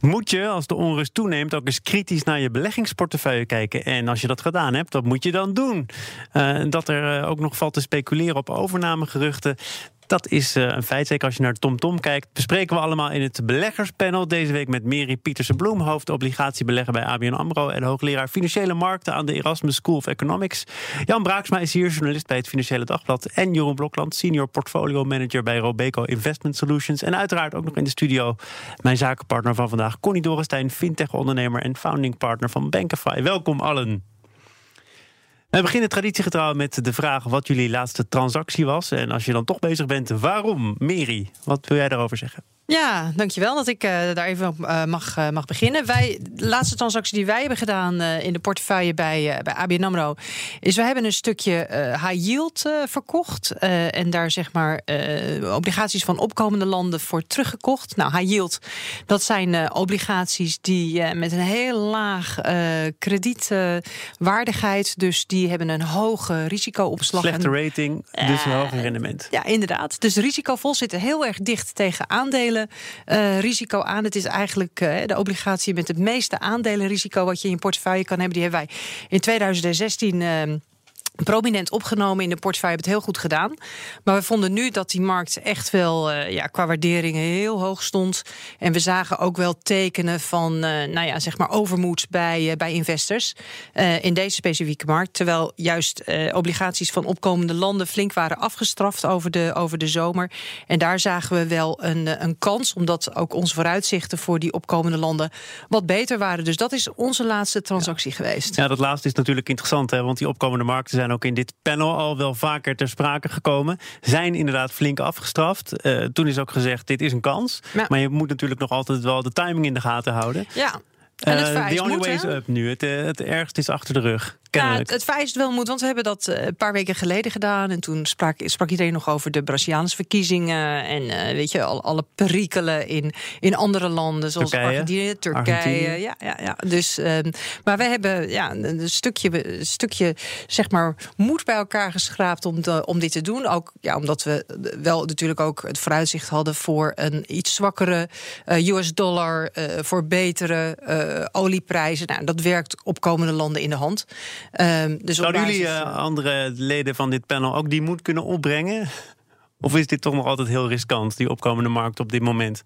Moet je, als de onrust toeneemt, ook eens kritisch naar je beleggingsportefeuille kijken? En als je dat gedaan hebt, wat moet je dan doen? Uh, dat er uh, ook nog valt te speculeren op overnamegeruchten. Dat is uh, een feit. Zeker als je naar TomTom -tom kijkt. Bespreken we allemaal in het beleggerspanel. Deze week met Mary Pietersen-Bloem, hoofd obligatiebelegger bij ABN AMRO... en hoogleraar Financiële Markten aan de Erasmus School of Economics. Jan Braaksma is hier, journalist bij het Financiële Dagblad. En Jeroen Blokland, senior portfolio manager bij Robeco Investment Solutions. En uiteraard ook nog in de studio mijn zakenpartner van vandaag... Connie Dorrestein, fintech-ondernemer en founding partner van Bankify. Welkom allen. We beginnen traditiegetrouw met de vraag wat jullie laatste transactie was. En als je dan toch bezig bent, waarom? Mary, wat wil jij daarover zeggen? Ja, dankjewel dat ik uh, daar even op uh, mag, uh, mag beginnen. Wij, de laatste transactie die wij hebben gedaan in de portefeuille bij, bij ABN AMRO... is we hebben een stukje high yield verkocht. en daar zeg maar obligaties van opkomende landen voor teruggekocht. Nou, high yield, dat zijn obligaties die met een heel laag kredietwaardigheid... dus die hebben een hoge risicoopslag. Slechte rating, dus een hoger rendement. Ja, inderdaad. Dus risicovol zitten heel erg dicht tegen aandelen uh, risico aan. Het is eigenlijk uh, de obligatie met het meeste aandelenrisico wat je in je portefeuille kan hebben. Die hebben wij in 2016 prominent opgenomen in de portefeuille, hebben het heel goed gedaan. Maar we vonden nu dat die markt echt wel uh, ja, qua waardering heel hoog stond. En we zagen ook wel tekenen van uh, nou ja, zeg maar overmoed bij, uh, bij investors in deze specifieke markt. Terwijl juist obligaties van opkomende landen flink waren afgestraft over de, over de zomer. En daar zagen we wel een, een kans, omdat ook onze vooruitzichten voor die opkomende landen wat beter waren. Dus dat is onze laatste transactie ja. geweest. Ja, dat laatste is natuurlijk interessant, hè, want die opkomende markten zijn ook in dit panel al wel vaker ter sprake gekomen. Zijn inderdaad flink afgestraft. Uh, toen is ook gezegd, dit is een kans. Ja. Maar je moet natuurlijk nog altijd wel de timing in de gaten houden. Ja. En het uh, the only way is up nu. Het, uh, het ergste is achter de rug. Ja, het, het vereist wel moet, want we hebben dat uh, een paar weken geleden gedaan. En toen sprak, sprak iedereen nog over de Braziliaanse verkiezingen. En uh, weet je, al, alle perikelen in, in andere landen, zoals Turkije, Argentinië, Turkije. Argentinië. Ja, ja, ja. Dus, um, maar wij hebben ja, een stukje, een stukje zeg maar, moed bij elkaar geschraapt om, de, om dit te doen. Ook ja, omdat we wel natuurlijk ook het vooruitzicht hadden voor een iets zwakkere uh, US dollar, voor betere olieprijzen. Nou, dat werkt opkomende landen in de hand. Um, dus Zouden jullie uh, andere leden van dit panel ook die moed kunnen opbrengen? Of is dit toch nog altijd heel riskant, die opkomende markt op dit moment?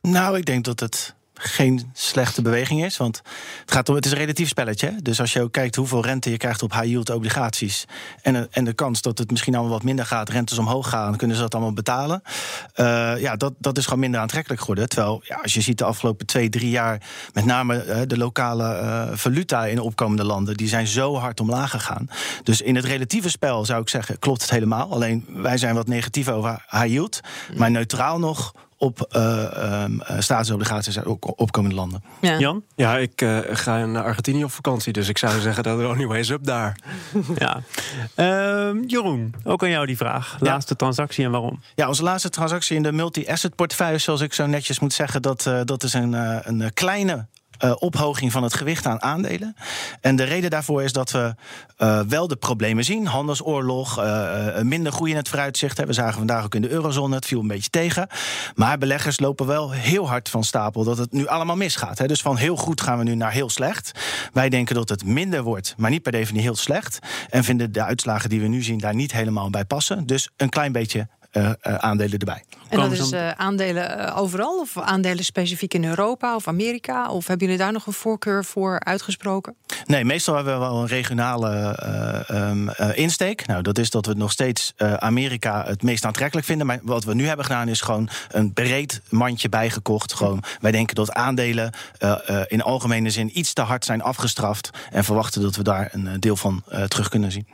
Nou, ik denk dat het geen slechte beweging is. Want het, gaat om, het is een relatief spelletje. Dus als je ook kijkt hoeveel rente je krijgt op high-yield obligaties. En, en de kans dat het misschien allemaal wat minder gaat, rentes omhoog gaan, kunnen ze dat allemaal betalen. Uh, ja, dat, dat is gewoon minder aantrekkelijk geworden. Terwijl, ja, als je ziet de afgelopen twee, drie jaar, met name uh, de lokale uh, valuta in opkomende landen, die zijn zo hard omlaag gegaan. Dus in het relatieve spel zou ik zeggen, klopt het helemaal. Alleen wij zijn wat negatief over high-yield. Maar neutraal nog op uh, um, staatsobligaties uit opkomende landen. Ja. Jan? Ja, ik uh, ga naar Argentinië op vakantie, dus ik zou zeggen dat er only way is up daar. ja. Uh, Jeroen, ook aan jou die vraag. Laatste ja. transactie en waarom? Ja, onze laatste transactie in de multi-asset portefeuille, zoals ik zo netjes moet zeggen, dat, uh, dat is een, uh, een kleine uh, ophoging van het gewicht aan aandelen. En de reden daarvoor is dat we uh, wel de problemen zien. Handelsoorlog, uh, minder groei in het vooruitzicht. Hè. We zagen vandaag ook in de eurozone, het viel een beetje tegen. Maar beleggers lopen wel heel hard van stapel dat het nu allemaal misgaat. Hè. Dus van heel goed gaan we nu naar heel slecht. Wij denken dat het minder wordt, maar niet per definitie heel slecht. En vinden de uitslagen die we nu zien daar niet helemaal bij passen. Dus een klein beetje aandelen erbij. En dat is uh, aandelen overal of aandelen specifiek in Europa of Amerika? Of hebben jullie daar nog een voorkeur voor uitgesproken? Nee, meestal hebben we wel een regionale um, insteek. Nou, dat is dat we nog steeds Amerika het meest aantrekkelijk vinden. Maar wat we nu hebben gedaan is gewoon een breed mandje bijgekocht. Gewoon, wij denken dat aandelen in algemene zin iets te hard zijn afgestraft. En verwachten dat we daar een deel van terug kunnen zien.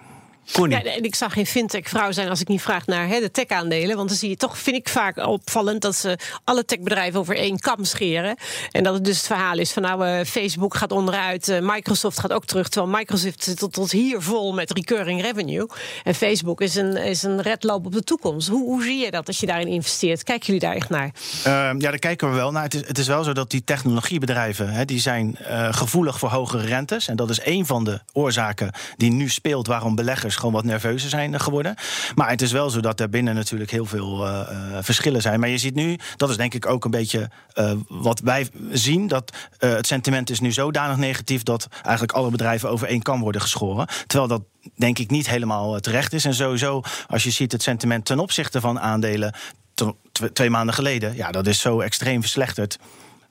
Connie. Ja, en ik zou geen fintech-vrouw zijn als ik niet vraag naar hè, de tech-aandelen. Want dan zie je toch, vind ik vaak opvallend... dat ze alle techbedrijven over één kam scheren. En dat het dus het verhaal is van nou, eh, Facebook gaat onderuit... eh, Microsoft gaat ook terug, terwijl Microsoft zit tot, tot hier vol met recurring revenue. En Facebook is een, is een redloop op de toekomst. Hoe, hoe zie je dat als je daarin investeert? Kijken jullie daar echt naar? Ehm, ja, daar kijken we wel naar. Het is, het is wel zo dat die technologiebedrijven hè, die zijn eh, gevoelig voor hogere rentes. En dat is een van de oorzaken die nu speelt waarom beleggers gewoon wat nerveuzer zijn eh, geworden. Maar het is wel zo dat daarbinnen natuurlijk heel veel eh, eh, verschillen zijn. Maar je ziet nu, dat is denk ik ook een beetje wat wij zien, dat het sentiment is nu zodanig negatief dat eigenlijk alle bedrijven over één kam worden geschoren. Terwijl dat denk ik niet helemaal terecht is. En sowieso, als je ziet het sentiment ten opzichte van aandelen twee maanden geleden, ja, dat is zo extreem verslechterd.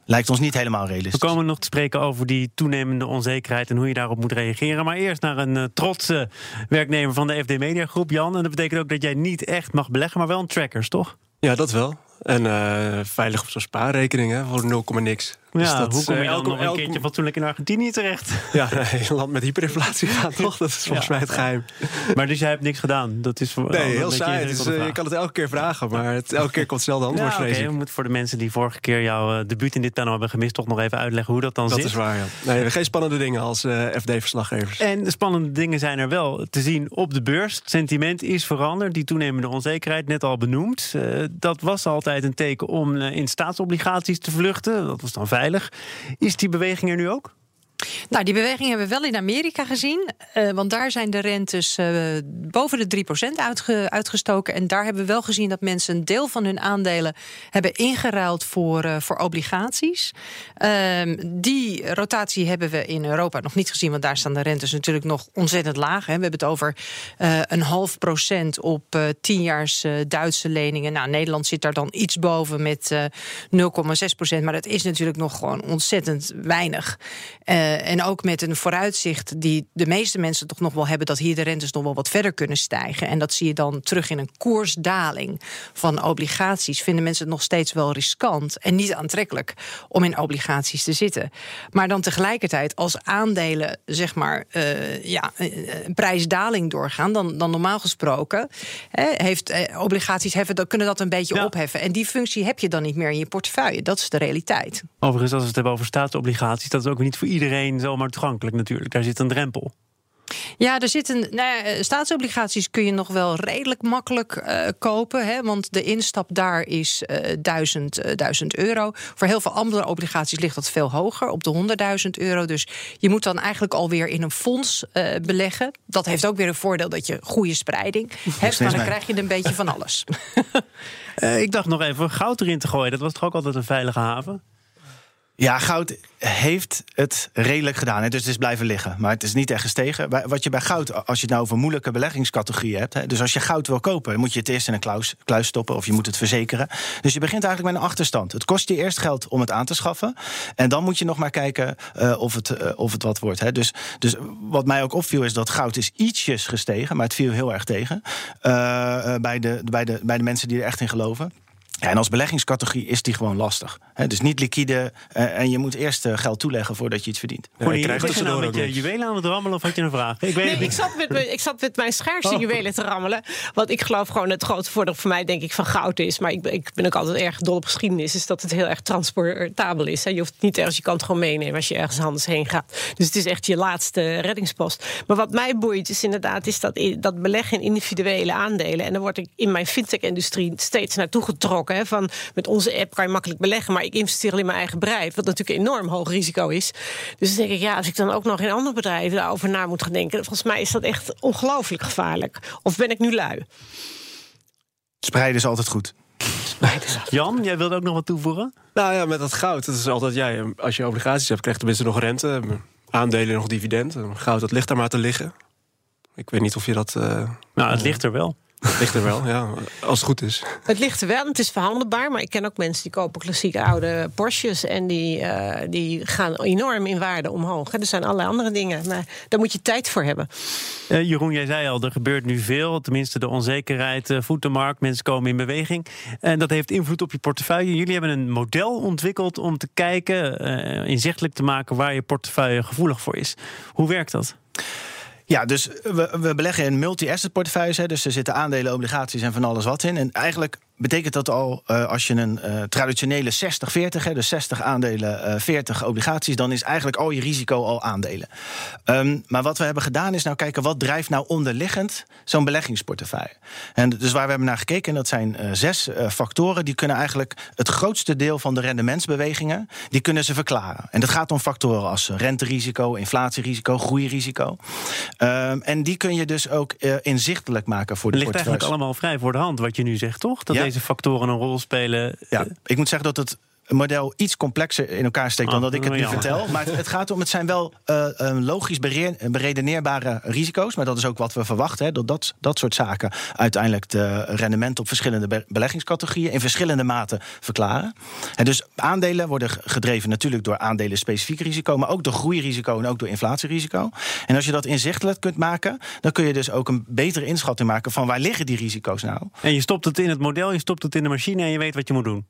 Lijkt ons niet helemaal We realistisch. komen nog te spreken over die toenemende onzekerheid en hoe je daarop moet reageren. Maar eerst naar een eh, trotse werknemer van de FD Media Groep, Jan. En dat betekent ook dat jij niet echt mag beleggen, maar wel een trackers, toch? Ja, dat wel. En eh, veilig op zo'n spaarrekening hè, voor 0, niks. Ja, Dus dat hoe kom je eh, dan elke- nog een keertje fatsoenlijk in Argentinië terecht? Ja, nee, een land met hyperinflatie gaat toch? Dat is volgens Ja. mij het geheim. maar dus jij hebt niks gedaan. Dat is voor, Nee, heel saai. Eh, je kan het elke keer vragen, maar het, elke keer komt hetzelfde antwoord, Ja, ik. we moeten voor de mensen die vorige keer jouw eh, debuut in dit panel hebben gemist, toch nog even uitleggen hoe dat dan Dat zit. is waar, ja. Nee, geen spannende dingen als FD-verslaggevers. En de spannende dingen zijn er wel te zien op de beurs. Het sentiment is veranderd. Die toenemende onzekerheid, net al benoemd. Dat was altijd een teken om in staatsobligaties te vluchten. Dat was dan veilig. Is die beweging er nu ook? Nou, die beweging hebben we wel in Amerika gezien. eh, want daar zijn de rentes eh, boven de 3% uitge, uitgestoken. En daar hebben we wel gezien dat mensen een deel van hun aandelen hebben ingeruild voor, eh, voor obligaties. Ehm, die rotatie hebben we in Europa nog niet gezien. Want daar staan de rentes natuurlijk nog ontzettend laag. Hè. We hebben het over een half procent op tienjaars Duitse leningen. Nou, Nederland zit daar dan iets boven met eh 0,6 procent. Maar dat is natuurlijk nog gewoon ontzettend weinig. Eh, en ook met een vooruitzicht die de meeste mensen toch nog wel hebben... dat hier de rentes nog wel wat verder kunnen stijgen. En dat zie je dan terug in een koersdaling van obligaties. Vinden mensen het nog steeds wel riskant en niet aantrekkelijk om in obligaties te zitten. Maar dan tegelijkertijd als aandelen zeg maar eh, ja, eh, een prijsdaling doorgaan... dan, dan normaal gesproken hè, heeft, eh, obligaties heffen, dan kunnen dat een beetje Ja. opheffen. En die functie heb je dan niet meer in je portefeuille. Dat is de realiteit. Overigens, als we het hebben over staatsobligaties, dat is ook niet voor iedereen zomaar toegankelijk natuurlijk. Daar zit een drempel. Ja, er zit een. Nou ja, eh, staatsobligaties kun je nog wel redelijk makkelijk eh, kopen. Hè, want de instap daar is eh 1000, eh, 1000 euro. Voor heel veel andere obligaties ligt dat veel hoger, op de 100.000 euro. Dus je moet dan eigenlijk alweer in een fonds eh, beleggen. Dat heeft ook weer een voordeel dat je goede spreiding hebt. Maar dan krijg je een beetje van alles. Eh, ik dacht nog even goud erin te gooien. Dat was toch ook altijd een veilige haven? Ja, goud heeft het redelijk gedaan. Dus het is blijven liggen. Maar het is niet echt gestegen. Wat je bij goud, als je het nou over moeilijke beleggingscategorieën hebt. Dus als je goud wil kopen, moet je het eerst in een kluis, kluis stoppen. Of je moet het verzekeren. Dus je begint eigenlijk met een achterstand. Het kost je eerst geld om het aan te schaffen. En dan moet je nog maar kijken eh, of, het, eh, of het wat wordt. Hè? Dus, dus wat mij ook opviel is dat goud is ietsjes gestegen. Maar het viel heel erg tegen. eh, bij, de, bij, de, bij de mensen die er echt in geloven. Ja, en als beleggingscategorie is die gewoon lastig. Hè, dus niet liquide eh, en je moet eerst eh, geld toeleggen voordat je iets verdient. Ja, je je nou met je juwelen aan het rammelen of had je een vraag? Ik weet Nee, het ik zat, met, mijn- ik zat met mijn schaarste Oh. juwelen te rammelen. Want ik geloof gewoon het grote voordeel voor mij, denk ik, van goud is. Maar ik, ben- ik ben ook altijd erg dol op geschiedenis. Is dat het heel erg transportabel is. Hè. Je hoeft het niet ergens, je kan het gewoon meenemen als je ergens anders heen gaat. Dus het is echt je laatste reddingspost. Maar wat mij boeit is inderdaad is dat, dat beleggen in individuele aandelen. En daar word ik in mijn fintech-industrie steeds naartoe getrokken. Hè, van met onze app kan je makkelijk beleggen. Maar ik investeer al in mijn eigen bedrijf. Wat natuurlijk een enorm hoog risico is. Dus dan denk ik, ja, als ik dan ook nog in andere bedrijven daarover na moet gaan denken. Volgens mij is dat echt ongelooflijk gevaarlijk. Of ben ik nu lui? Spreiden is altijd goed. Jan, jij wilde ook nog wat toevoegen? Nou ja, met dat goud, dat is altijd jij. als je obligaties hebt, krijg je tenminste nog rente. Aandelen nog dividend. En Goud, dat ligt daar maar te liggen. Ik weet niet of je dat... eh, Nou, het ligt er wel. Ligt er wel, ja. Als het goed is. Het ligt er wel, en het is verhandelbaar. Maar ik ken ook mensen die kopen klassieke oude Porsches. En die, eh, die gaan enorm in waarde omhoog. Er zijn allerlei andere dingen. Maar daar moet je tijd voor hebben. Eh, Jeroen, jij zei al, er gebeurt nu veel. Tenminste, de onzekerheid eh, voedt de markt. Mensen komen in beweging. En dat heeft invloed op je portefeuille. Jullie hebben een model ontwikkeld om te kijken, eh, inzichtelijk te maken waar je portefeuille gevoelig voor is. Hoe werkt dat? Ja, dus we, we beleggen in multi-asset portefeuilles. Dus er zitten aandelen, obligaties en van alles wat in. En eigenlijk betekent dat al, uh, als je een uh, traditionele 60-40, dus 60 aandelen, uh, 40 obligaties, dan is eigenlijk al je risico al aandelen. Um, maar wat we hebben gedaan is nou kijken wat drijft nou onderliggend zo'n beleggingsportefeuille. En dus waar we hebben naar gekeken, en dat zijn zes factoren, die kunnen eigenlijk het grootste deel van de rendementsbewegingen, die kunnen ze verklaren. En dat gaat om factoren als renterisico, inflatierisico, groeirisico. Um, en die kun je dus ook inzichtelijk maken voor de Ligt eigenlijk allemaal vrij voor de hand wat je nu zegt, toch? Dat Ja. Deze factoren een rol spelen. Ja, ik moet zeggen dat het model iets complexer in elkaar steekt dan Oh, dat ik het nu jammer. vertel. Maar het, het gaat om, het zijn wel eh, eh, logisch bere- beredeneerbare risico's. Maar dat is ook wat we verwachten. Hè, dat, dat dat soort zaken uiteindelijk de rendement op verschillende be- beleggingscategorieën in verschillende maten verklaren. En dus aandelen worden gedreven natuurlijk door aandelen specifiek risico, maar ook door groeirisico en ook door inflatierisico. En als je dat inzichtelijk kunt maken, dan kun je dus ook een betere inschatting maken van waar liggen die risico's nou. En je stopt het in het model, je stopt het in de machine en je weet wat je moet doen.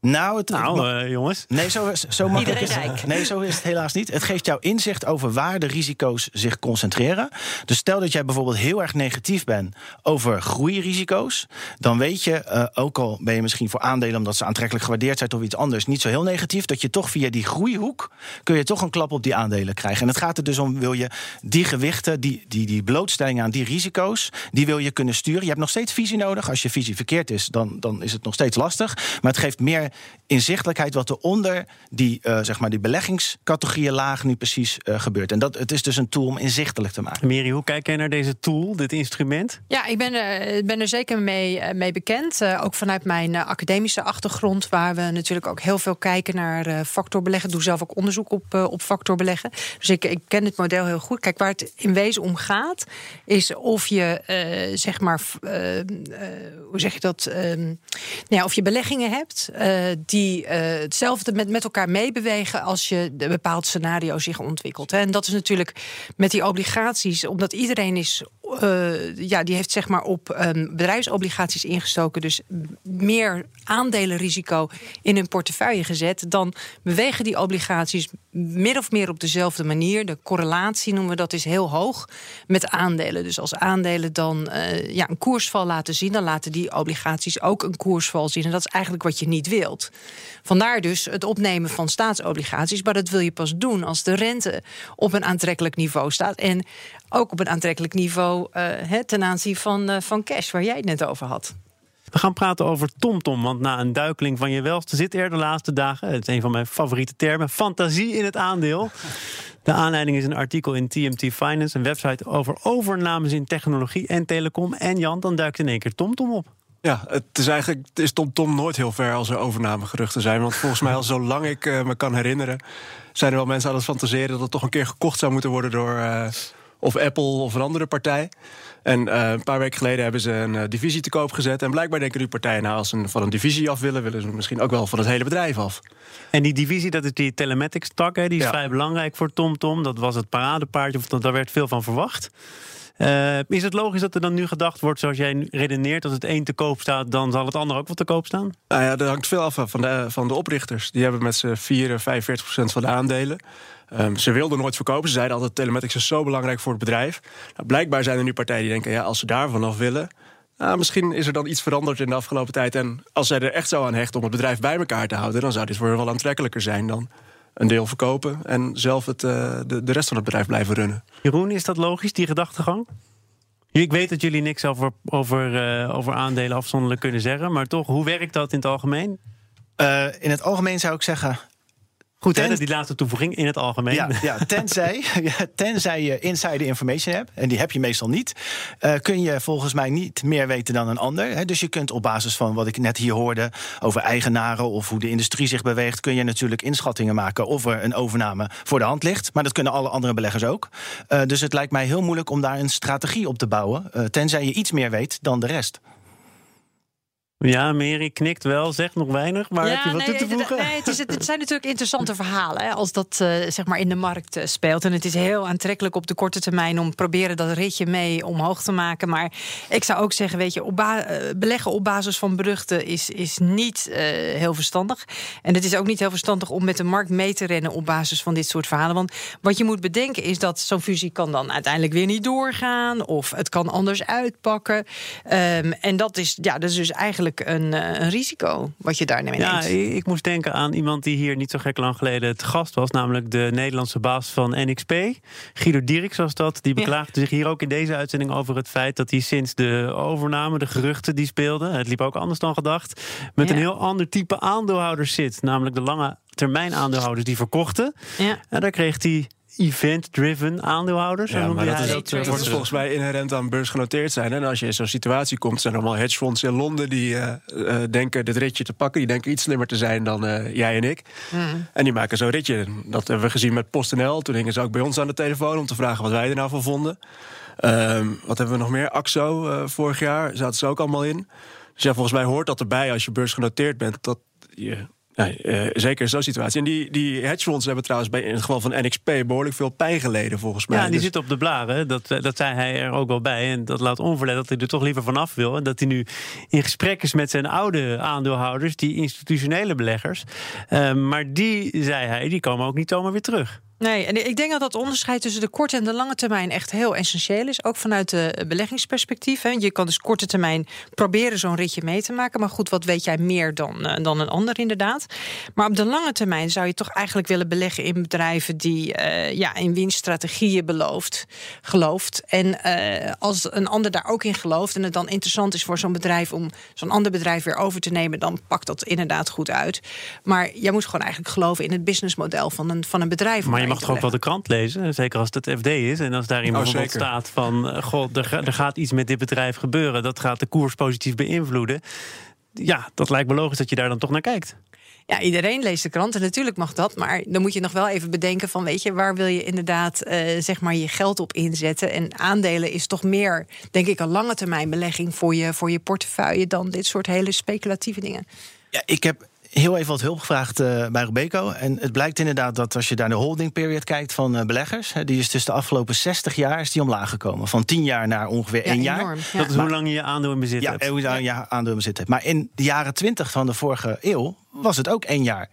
Nou, het, Nou, eh, jongens. Nee, zo, is- zo makkelijk is het. Nee, zo is het helaas niet. Het geeft jou inzicht over waar de risico's zich concentreren. Dus stel dat jij bijvoorbeeld heel erg negatief bent over groeirisico's, dan weet je, eh, ook al ben je misschien voor aandelen omdat ze aantrekkelijk gewaardeerd zijn of iets anders, niet zo heel negatief, dat je toch via die groeihoek kun je toch een klap op die aandelen krijgen. En het gaat er dus om, wil je die gewichten, die, die, die blootstelling aan die risico's, die wil je kunnen sturen. Je hebt nog steeds visie nodig. Als je visie verkeerd is, dan, dan is het nog steeds lastig. Maar het geeft meer inzichtelijkheid wat er onder die, eh, zeg maar die beleggingscategorieën laag nu precies eh, gebeurt. En dat, het is dus een tool om inzichtelijk te maken. Mary, hoe kijk jij naar deze tool, dit instrument? Ja, ik ben er, ben er zeker mee, eh, mee bekend. Eh, ook vanuit mijn eh, academische achtergrond, waar we natuurlijk ook heel veel kijken naar eh, factorbeleggen. Ik doe zelf ook onderzoek op, eh, op factorbeleggen. Dus ik, ik ken het model heel goed. Kijk, waar het in wezen om gaat, is of je eh, zeg maar, eh, eh, hoe zeg je dat? Ehm, nou ja, of je beleggingen hebt eh, die eh, hetzelfde met, met elkaar meebewegen als je een bepaald scenario zich ontwikkelt. En dat is natuurlijk met die obligaties, omdat iedereen is, eh, ja, die heeft zeg maar op ehm, bedrijfsobligaties ingestoken, dus meer aandelenrisico in hun portefeuille gezet, dan bewegen die obligaties min of meer op dezelfde manier. De correlatie noemen we dat is heel hoog met aandelen. Dus als aandelen dan eh, ja, een koersval laten zien, dan laten die obligaties ook een koersval zien. En dat is eigenlijk wat je niet wilt. Vandaar dus het opnemen van staatsobligaties. Maar dat wil je pas doen als de rente op een aantrekkelijk niveau staat. En ook op een aantrekkelijk niveau eh, hè, ten aanzien van, eh, van cash, waar jij het net over had. We gaan praten over TomTom, want na een duikeling van je welste zit er de laatste dagen, het is een van mijn favoriete termen, fantasie in het aandeel. De aanleiding is een artikel in TMT Finance, een website over overnames in technologie en telecom. En Jan, dan duikt in één keer TomTom op. Ja, het is eigenlijk het is TomTom Tom nooit heel ver als er overnamegeruchten zijn. Want volgens mij al zolang ik eh, me kan herinneren... zijn er wel mensen aan het fantaseren dat het toch een keer gekocht zou moeten worden door... eh, of Apple of een andere partij. En eh, een paar weken geleden hebben ze een eh, divisie te koop gezet. En blijkbaar denken die partijen, nou, als ze van een divisie af willen... willen ze misschien ook wel van het hele bedrijf af. En die divisie, dat is die telematics tak, hè, die is Ja. vrij belangrijk voor TomTom. Dat was het paradepaardje, of dat- daar werd veel van verwacht. Eh, is het logisch dat er dan nu gedacht wordt, zoals jij redeneert, als het een te koop staat, dan zal het ander ook wel te koop staan? Nou ja, dat hangt veel af van de, van de oprichters. Die hebben met z'n 4, 45 procent van de aandelen. Ehm, ze wilden nooit verkopen. Ze zeiden altijd: telematics is zo belangrijk voor het bedrijf. Nou, blijkbaar zijn er nu partijen die denken: ja, als ze daarvan af willen. Nou, misschien is er dan iets veranderd in de afgelopen tijd. En als zij er echt zo aan hechten om het bedrijf bij elkaar te houden, dan zou dit voor hen wel aantrekkelijker zijn dan een deel verkopen en zelf het, eh, de, de rest van het bedrijf blijven runnen. Jeroen, is dat logisch, die gedachtegang? Ik weet dat jullie niks over, over, eh, over aandelen afzonderlijk kunnen zeggen, maar toch, hoe werkt dat in het algemeen? Eh, in het algemeen zou ik zeggen. Goed, Ten- die laatste toevoeging in het algemeen. Ja, ja tenzij, tenzij je insider information hebt, en die heb je meestal niet, eh, kun je volgens mij niet meer weten dan een ander. Hè. Dus je kunt op basis van wat ik net hier hoorde over eigenaren of hoe de industrie zich beweegt, kun je natuurlijk inschattingen maken of er een overname voor de hand ligt. Maar dat kunnen alle andere beleggers ook. Eh, dus het lijkt mij heel moeilijk om daar een strategie op te bouwen, eh, tenzij je iets meer weet dan de rest. Ja, Mary knikt wel, zegt nog weinig, maar heb je wat toe te voegen? Nee, het, is, het zijn natuurlijk interessante verhalen hè, als dat uh, zeg maar in de markt uh, speelt. En het is heel aantrekkelijk op de korte termijn om proberen dat ritje mee omhoog te maken. Maar ik zou ook zeggen, weet je, op uh, beleggen op basis van beruchten is, is niet heel verstandig. En het is ook niet heel verstandig om met de markt mee te rennen op basis van dit soort verhalen. Want wat je moet bedenken is dat zo'n fusie kan dan uiteindelijk weer niet doorgaan. Of het kan anders uitpakken. Um, en dat is, ja, dat is dus eigenlijk een, een, risico wat je daar neemt. Ja, ik moest denken aan iemand die hier niet zo gek lang geleden te gast was, namelijk de Nederlandse baas van NXP, Guido Dierks was dat. Die beklaagde zich hier ook in deze uitzending over het feit dat hij sinds de overname, de geruchten die speelden, het liep ook anders dan gedacht, met ja. een heel ander type aandeelhouders zit, namelijk de lange termijn aandeelhouders die verkochten. Ja. En daar kreeg hij event-driven aandeelhouders. Ja, maar dat, is, dat, dat is volgens mij inherent aan beursgenoteerd zijn. En als je in zo'n situatie komt, zijn er allemaal hedgefonds in Londen die uh, uh, denken dit ritje te pakken. Die denken iets slimmer te zijn dan uh, jij en ik. Mm. En die maken zo'n ritje. Dat hebben we gezien met PostNL. Toen hingen ze ook bij ons aan de telefoon om te vragen wat wij er nou van vonden. Um, wat hebben we nog meer? AXO vorig jaar zaten ze ook allemaal in. Dus ja, volgens mij hoort dat erbij als je beursgenoteerd bent. Dat je Nee, uh, zeker in zo'n situatie. En die, die hedgefonds hebben trouwens bij, in het geval van NXP behoorlijk veel pijn geleden, volgens mij. Ja, die Dus- zit op de blaren. Dat, dat zei hij er ook wel bij. En dat laat onverlet dat hij er toch liever vanaf wil. En dat hij nu in gesprek is met zijn oude aandeelhouders, die institutionele beleggers. Uh, maar die, zei hij, die komen ook niet zomaar weer terug. Nee, en ik denk dat dat onderscheid tussen de korte en de lange termijn echt heel essentieel is. Ook vanuit de beleggingsperspectief. Hè. Je kan dus korte termijn proberen zo'n ritje mee te maken. Maar goed, wat weet jij meer dan, uh, dan een ander inderdaad. Maar op de lange termijn zou je toch eigenlijk willen beleggen in bedrijven die uh, ja, in winststrategieën belooft, gelooft. En uh, als een ander daar ook in gelooft en het dan interessant is voor zo'n bedrijf om zo'n ander bedrijf weer over te nemen, dan pakt dat inderdaad goed uit. Maar jij moet gewoon eigenlijk geloven in het businessmodel van een, van een bedrijf. Maar mag toch ook wel de krant lezen, zeker als het het FD is. En als daarin Oh, bijvoorbeeld zeker. staat van... uh, god, er, ga- er gaat iets met dit bedrijf gebeuren... dat gaat de koers positief beïnvloeden. Ja, dat lijkt me logisch dat je daar dan toch naar kijkt. Ja, iedereen leest de krant en natuurlijk mag dat. Maar dan moet je nog wel even bedenken van... weet je, waar wil je inderdaad uh, zeg maar je geld op inzetten? En aandelen is toch meer, denk ik, een lange termijn belegging... voor je, voor je portefeuille dan dit soort hele speculatieve dingen. Ja, ik heb heel even wat hulp gevraagd uh, bij Robeco. En het blijkt inderdaad dat als je naar de holding period kijkt van uh, beleggers, hè, die is tussen de afgelopen 60 jaar is die omlaag gekomen. Van 10 jaar naar ongeveer Ja, 1 jaar. enorm. Ja. Dat is Maar- hoe lang je je aandeel in bezit Ja, hebt. hoe lang je aandeel in bezit hebt. Maar in de jaren 20 van de vorige eeuw was het ook één jaar.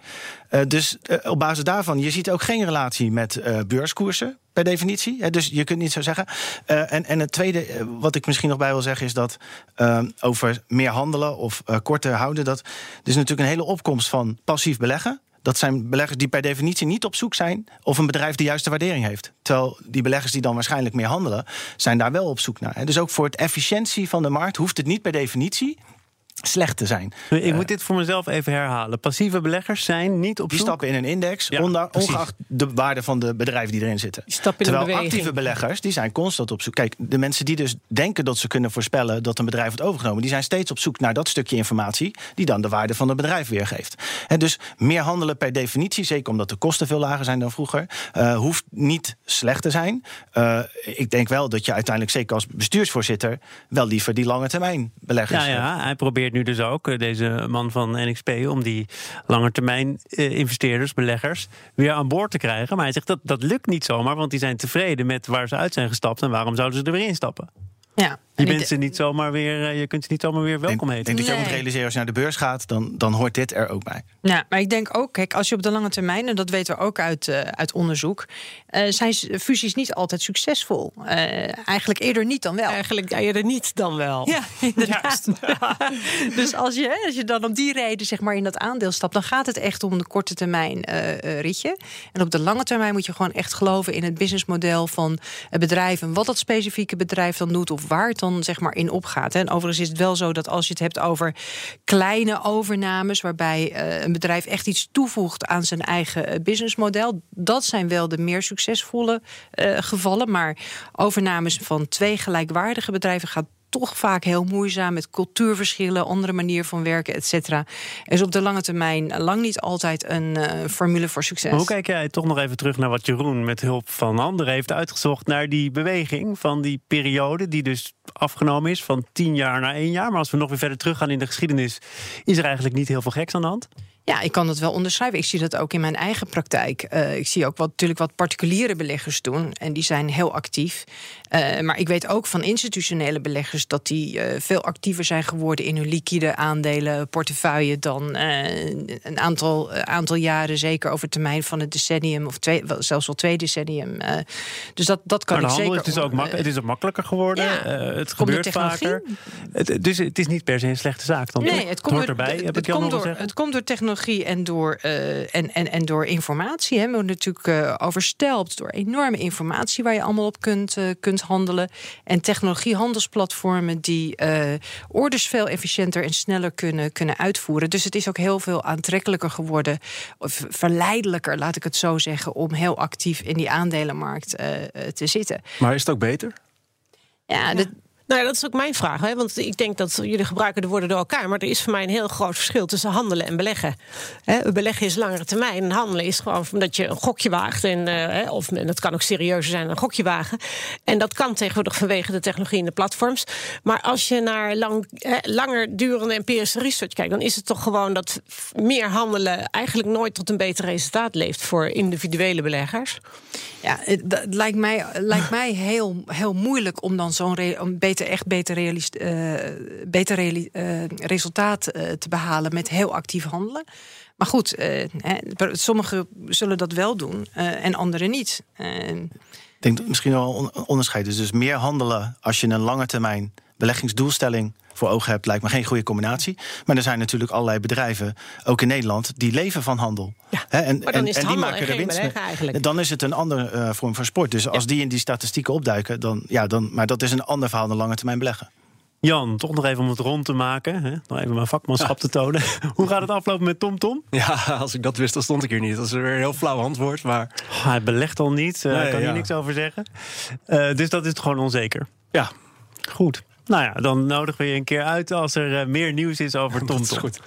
Uh, dus uh, op basis daarvan, je ziet ook geen relatie met uh, beurskoersen. Per definitie. Dus je kunt niet zo zeggen. Uh, en, en het tweede, uh, wat ik misschien nog bij wil zeggen, is dat uh, over meer handelen of uh, korter houden. Dat is natuurlijk een hele opkomst van passief beleggen. Dat zijn beleggers die per definitie niet op zoek zijn of een bedrijf de juiste waardering heeft. Terwijl die beleggers die dan waarschijnlijk meer handelen, zijn daar wel op zoek naar. Dus ook voor het efficiëntie van de markt hoeft het niet per definitie slecht te zijn. Ik uh, moet dit voor mezelf even herhalen. Passieve beleggers zijn niet op die zoek... stappen in een index, Ja, precies. ongeacht de waarde van de bedrijven die erin zitten. Die in Terwijl actieve beleggers, die zijn constant op zoek. Kijk, de mensen die dus denken dat ze kunnen voorspellen dat een bedrijf wordt overgenomen, die zijn steeds op zoek naar dat stukje informatie die dan de waarde van het bedrijf weergeeft. En dus meer handelen per definitie, zeker omdat de kosten veel lager zijn dan vroeger, uh, hoeft niet slecht te zijn. Uh, ik denk wel dat je uiteindelijk, zeker als bestuursvoorzitter, wel liever die lange termijn beleggers. Ja, ja, hij probeert nu dus ook, eh, deze man van NXP, om die langetermijn eh, investeerders, beleggers, weer aan boord te krijgen. Maar hij zegt dat dat lukt niet zomaar, want die zijn tevreden met waar ze uit zijn gestapt en waarom zouden ze er weer instappen. Ja. Je, En ik bent ze niet zomaar weer, eh, je kunt ze niet zomaar weer welkom Ik heten. denk dat je ook Nee. moet realiseren als je naar de beurs gaat, dan, dan hoort dit er ook bij. Ja, maar ik denk ook, kijk, als je op de lange termijn, en dat weten we ook uit, uh, uit onderzoek, uh, zijn fusies niet altijd succesvol. Uh, eigenlijk eerder niet dan wel. Eigenlijk eerder niet dan wel. Ja, inderdaad. Ja. Dus als je, als je dan om die reden zeg maar, in dat aandeel stapt, dan gaat het echt om de korte termijn uh, ritje. En op de lange termijn moet je gewoon echt geloven in het businessmodel van het bedrijf en wat dat specifieke bedrijf dan doet of waar het dan zeg maar in opgaat. En overigens is het wel zo dat als je het hebt over kleine overnames, waarbij uh, een bedrijf echt iets toevoegt aan zijn eigen uh, businessmodel, dat zijn wel de meer succesvolle uh, gevallen. Maar overnames van twee gelijkwaardige bedrijven gaat toch vaak heel moeizaam met cultuurverschillen, andere manier van werken, et cetera. Is op de lange termijn lang niet altijd een uh, formule voor succes. hoe kijk jij toch nog even terug naar wat Jeroen met hulp van anderen heeft uitgezocht naar die beweging van die periode, die dus afgenomen is van tien jaar naar één jaar. Maar als we nog weer verder teruggaan in de geschiedenis, is er eigenlijk niet heel veel geks aan de hand. Ja, ik kan dat wel onderschrijven. Ik zie dat ook in mijn eigen praktijk. Uh, ik zie ook wat, natuurlijk wat particuliere beleggers doen. En die zijn heel actief. Uh, maar ik weet ook van institutionele beleggers dat die uh, veel actiever zijn geworden in hun liquide aandelen, portefeuille dan een aantal, aantal jaren, zeker over termijn van het decennium of twee, zelfs wel twee decennium. dus dat, dat kan maar ik zeker. Het is, ook mak het is ook makkelijker geworden. Ja, het gebeurt vaker. Het, dus het is niet per se een slechte zaak. Dan nee, het, komt erbij. Het, het, komt door, het komt door technologie en door, uh, en, en, en door informatie. Hè. We worden natuurlijk uh, overstelpt door enorme informatie waar je allemaal op kunt, uh, kunt handelen. En technologiehandelsplatformen die orders veel efficiënter en sneller kunnen, kunnen uitvoeren. Dus het is ook heel veel aantrekkelijker geworden, of verleidelijker, laat ik het zo zeggen, om heel actief in die aandelenmarkt te zitten. Maar is het ook beter? Ja, ja. Nou, dat is ook mijn vraag. Hè? Want ik denk dat jullie gebruiken de woorden door elkaar. Maar er is voor mij een heel groot verschil tussen handelen en beleggen. Hè? Beleggen is langere termijn. En handelen is gewoon omdat je een gokje waagt. En, uh, of en dat kan ook serieuzer zijn, een gokje wagen. En dat kan tegenwoordig vanwege de technologie en de platforms. Maar als je naar lang, langer durende empirische research kijkt, dan is het toch gewoon dat meer handelen eigenlijk nooit tot een beter resultaat leeft voor individuele beleggers. Ja, het, het lijkt mij, lijkt mij heel, heel moeilijk om dan zo'n beter echt beter, uh, beter uh, resultaat uh, te behalen met heel actief handelen. Maar goed, sommigen zullen dat wel doen en anderen niet. Ik denk misschien wel een onderscheid is. Dus meer handelen als je een lange termijn beleggingsdoelstelling voor ogen hebt, lijkt me geen goede combinatie. Maar er zijn natuurlijk allerlei bedrijven, ook in Nederland, die leven van handel. Ja, en, en, en, die maken er winst mee. Dan is het een andere uh, vorm van sport. Dus als die in die statistieken opduiken, dan ja, dan. Maar dat is een ander verhaal dan lange termijn beleggen. Jan, toch nog even om het rond te maken. Hè? Nog even mijn vakmanschap te tonen. Hoe gaat het aflopen met Tom Tom? Ja, als ik dat wist, dan stond ik hier niet. Dat is weer een heel flauw antwoord. Maar... Oh, hij belegt al niet, uh, nee, kan ja. hier niks over zeggen. Uh, dus dat is gewoon onzeker. Ja. Goed. Nou ja, dan nodigen we je een keer uit als er uh, meer nieuws is over TomTom. Dat is goed.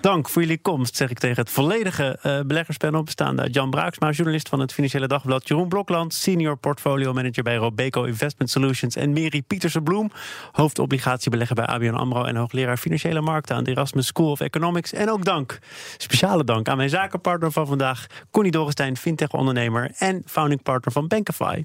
Dank voor jullie komst, zeg ik tegen het volledige uh, beleggerspanel... bestaande uit Jan Braaksma, journalist van het Financiële Dagblad... Jeroen Blokland, senior portfolio manager bij Robeco Investment Solutions... en Mary Pietersen-Bloem, hoofdobligatiebelegger bij ABN AMRO... en hoogleraar Financiële Markten aan de Erasmus School of Economics. En ook dank, speciale dank aan mijn zakenpartner van vandaag... Connie Dorrestein, fintech-ondernemer en founding partner van Bankify.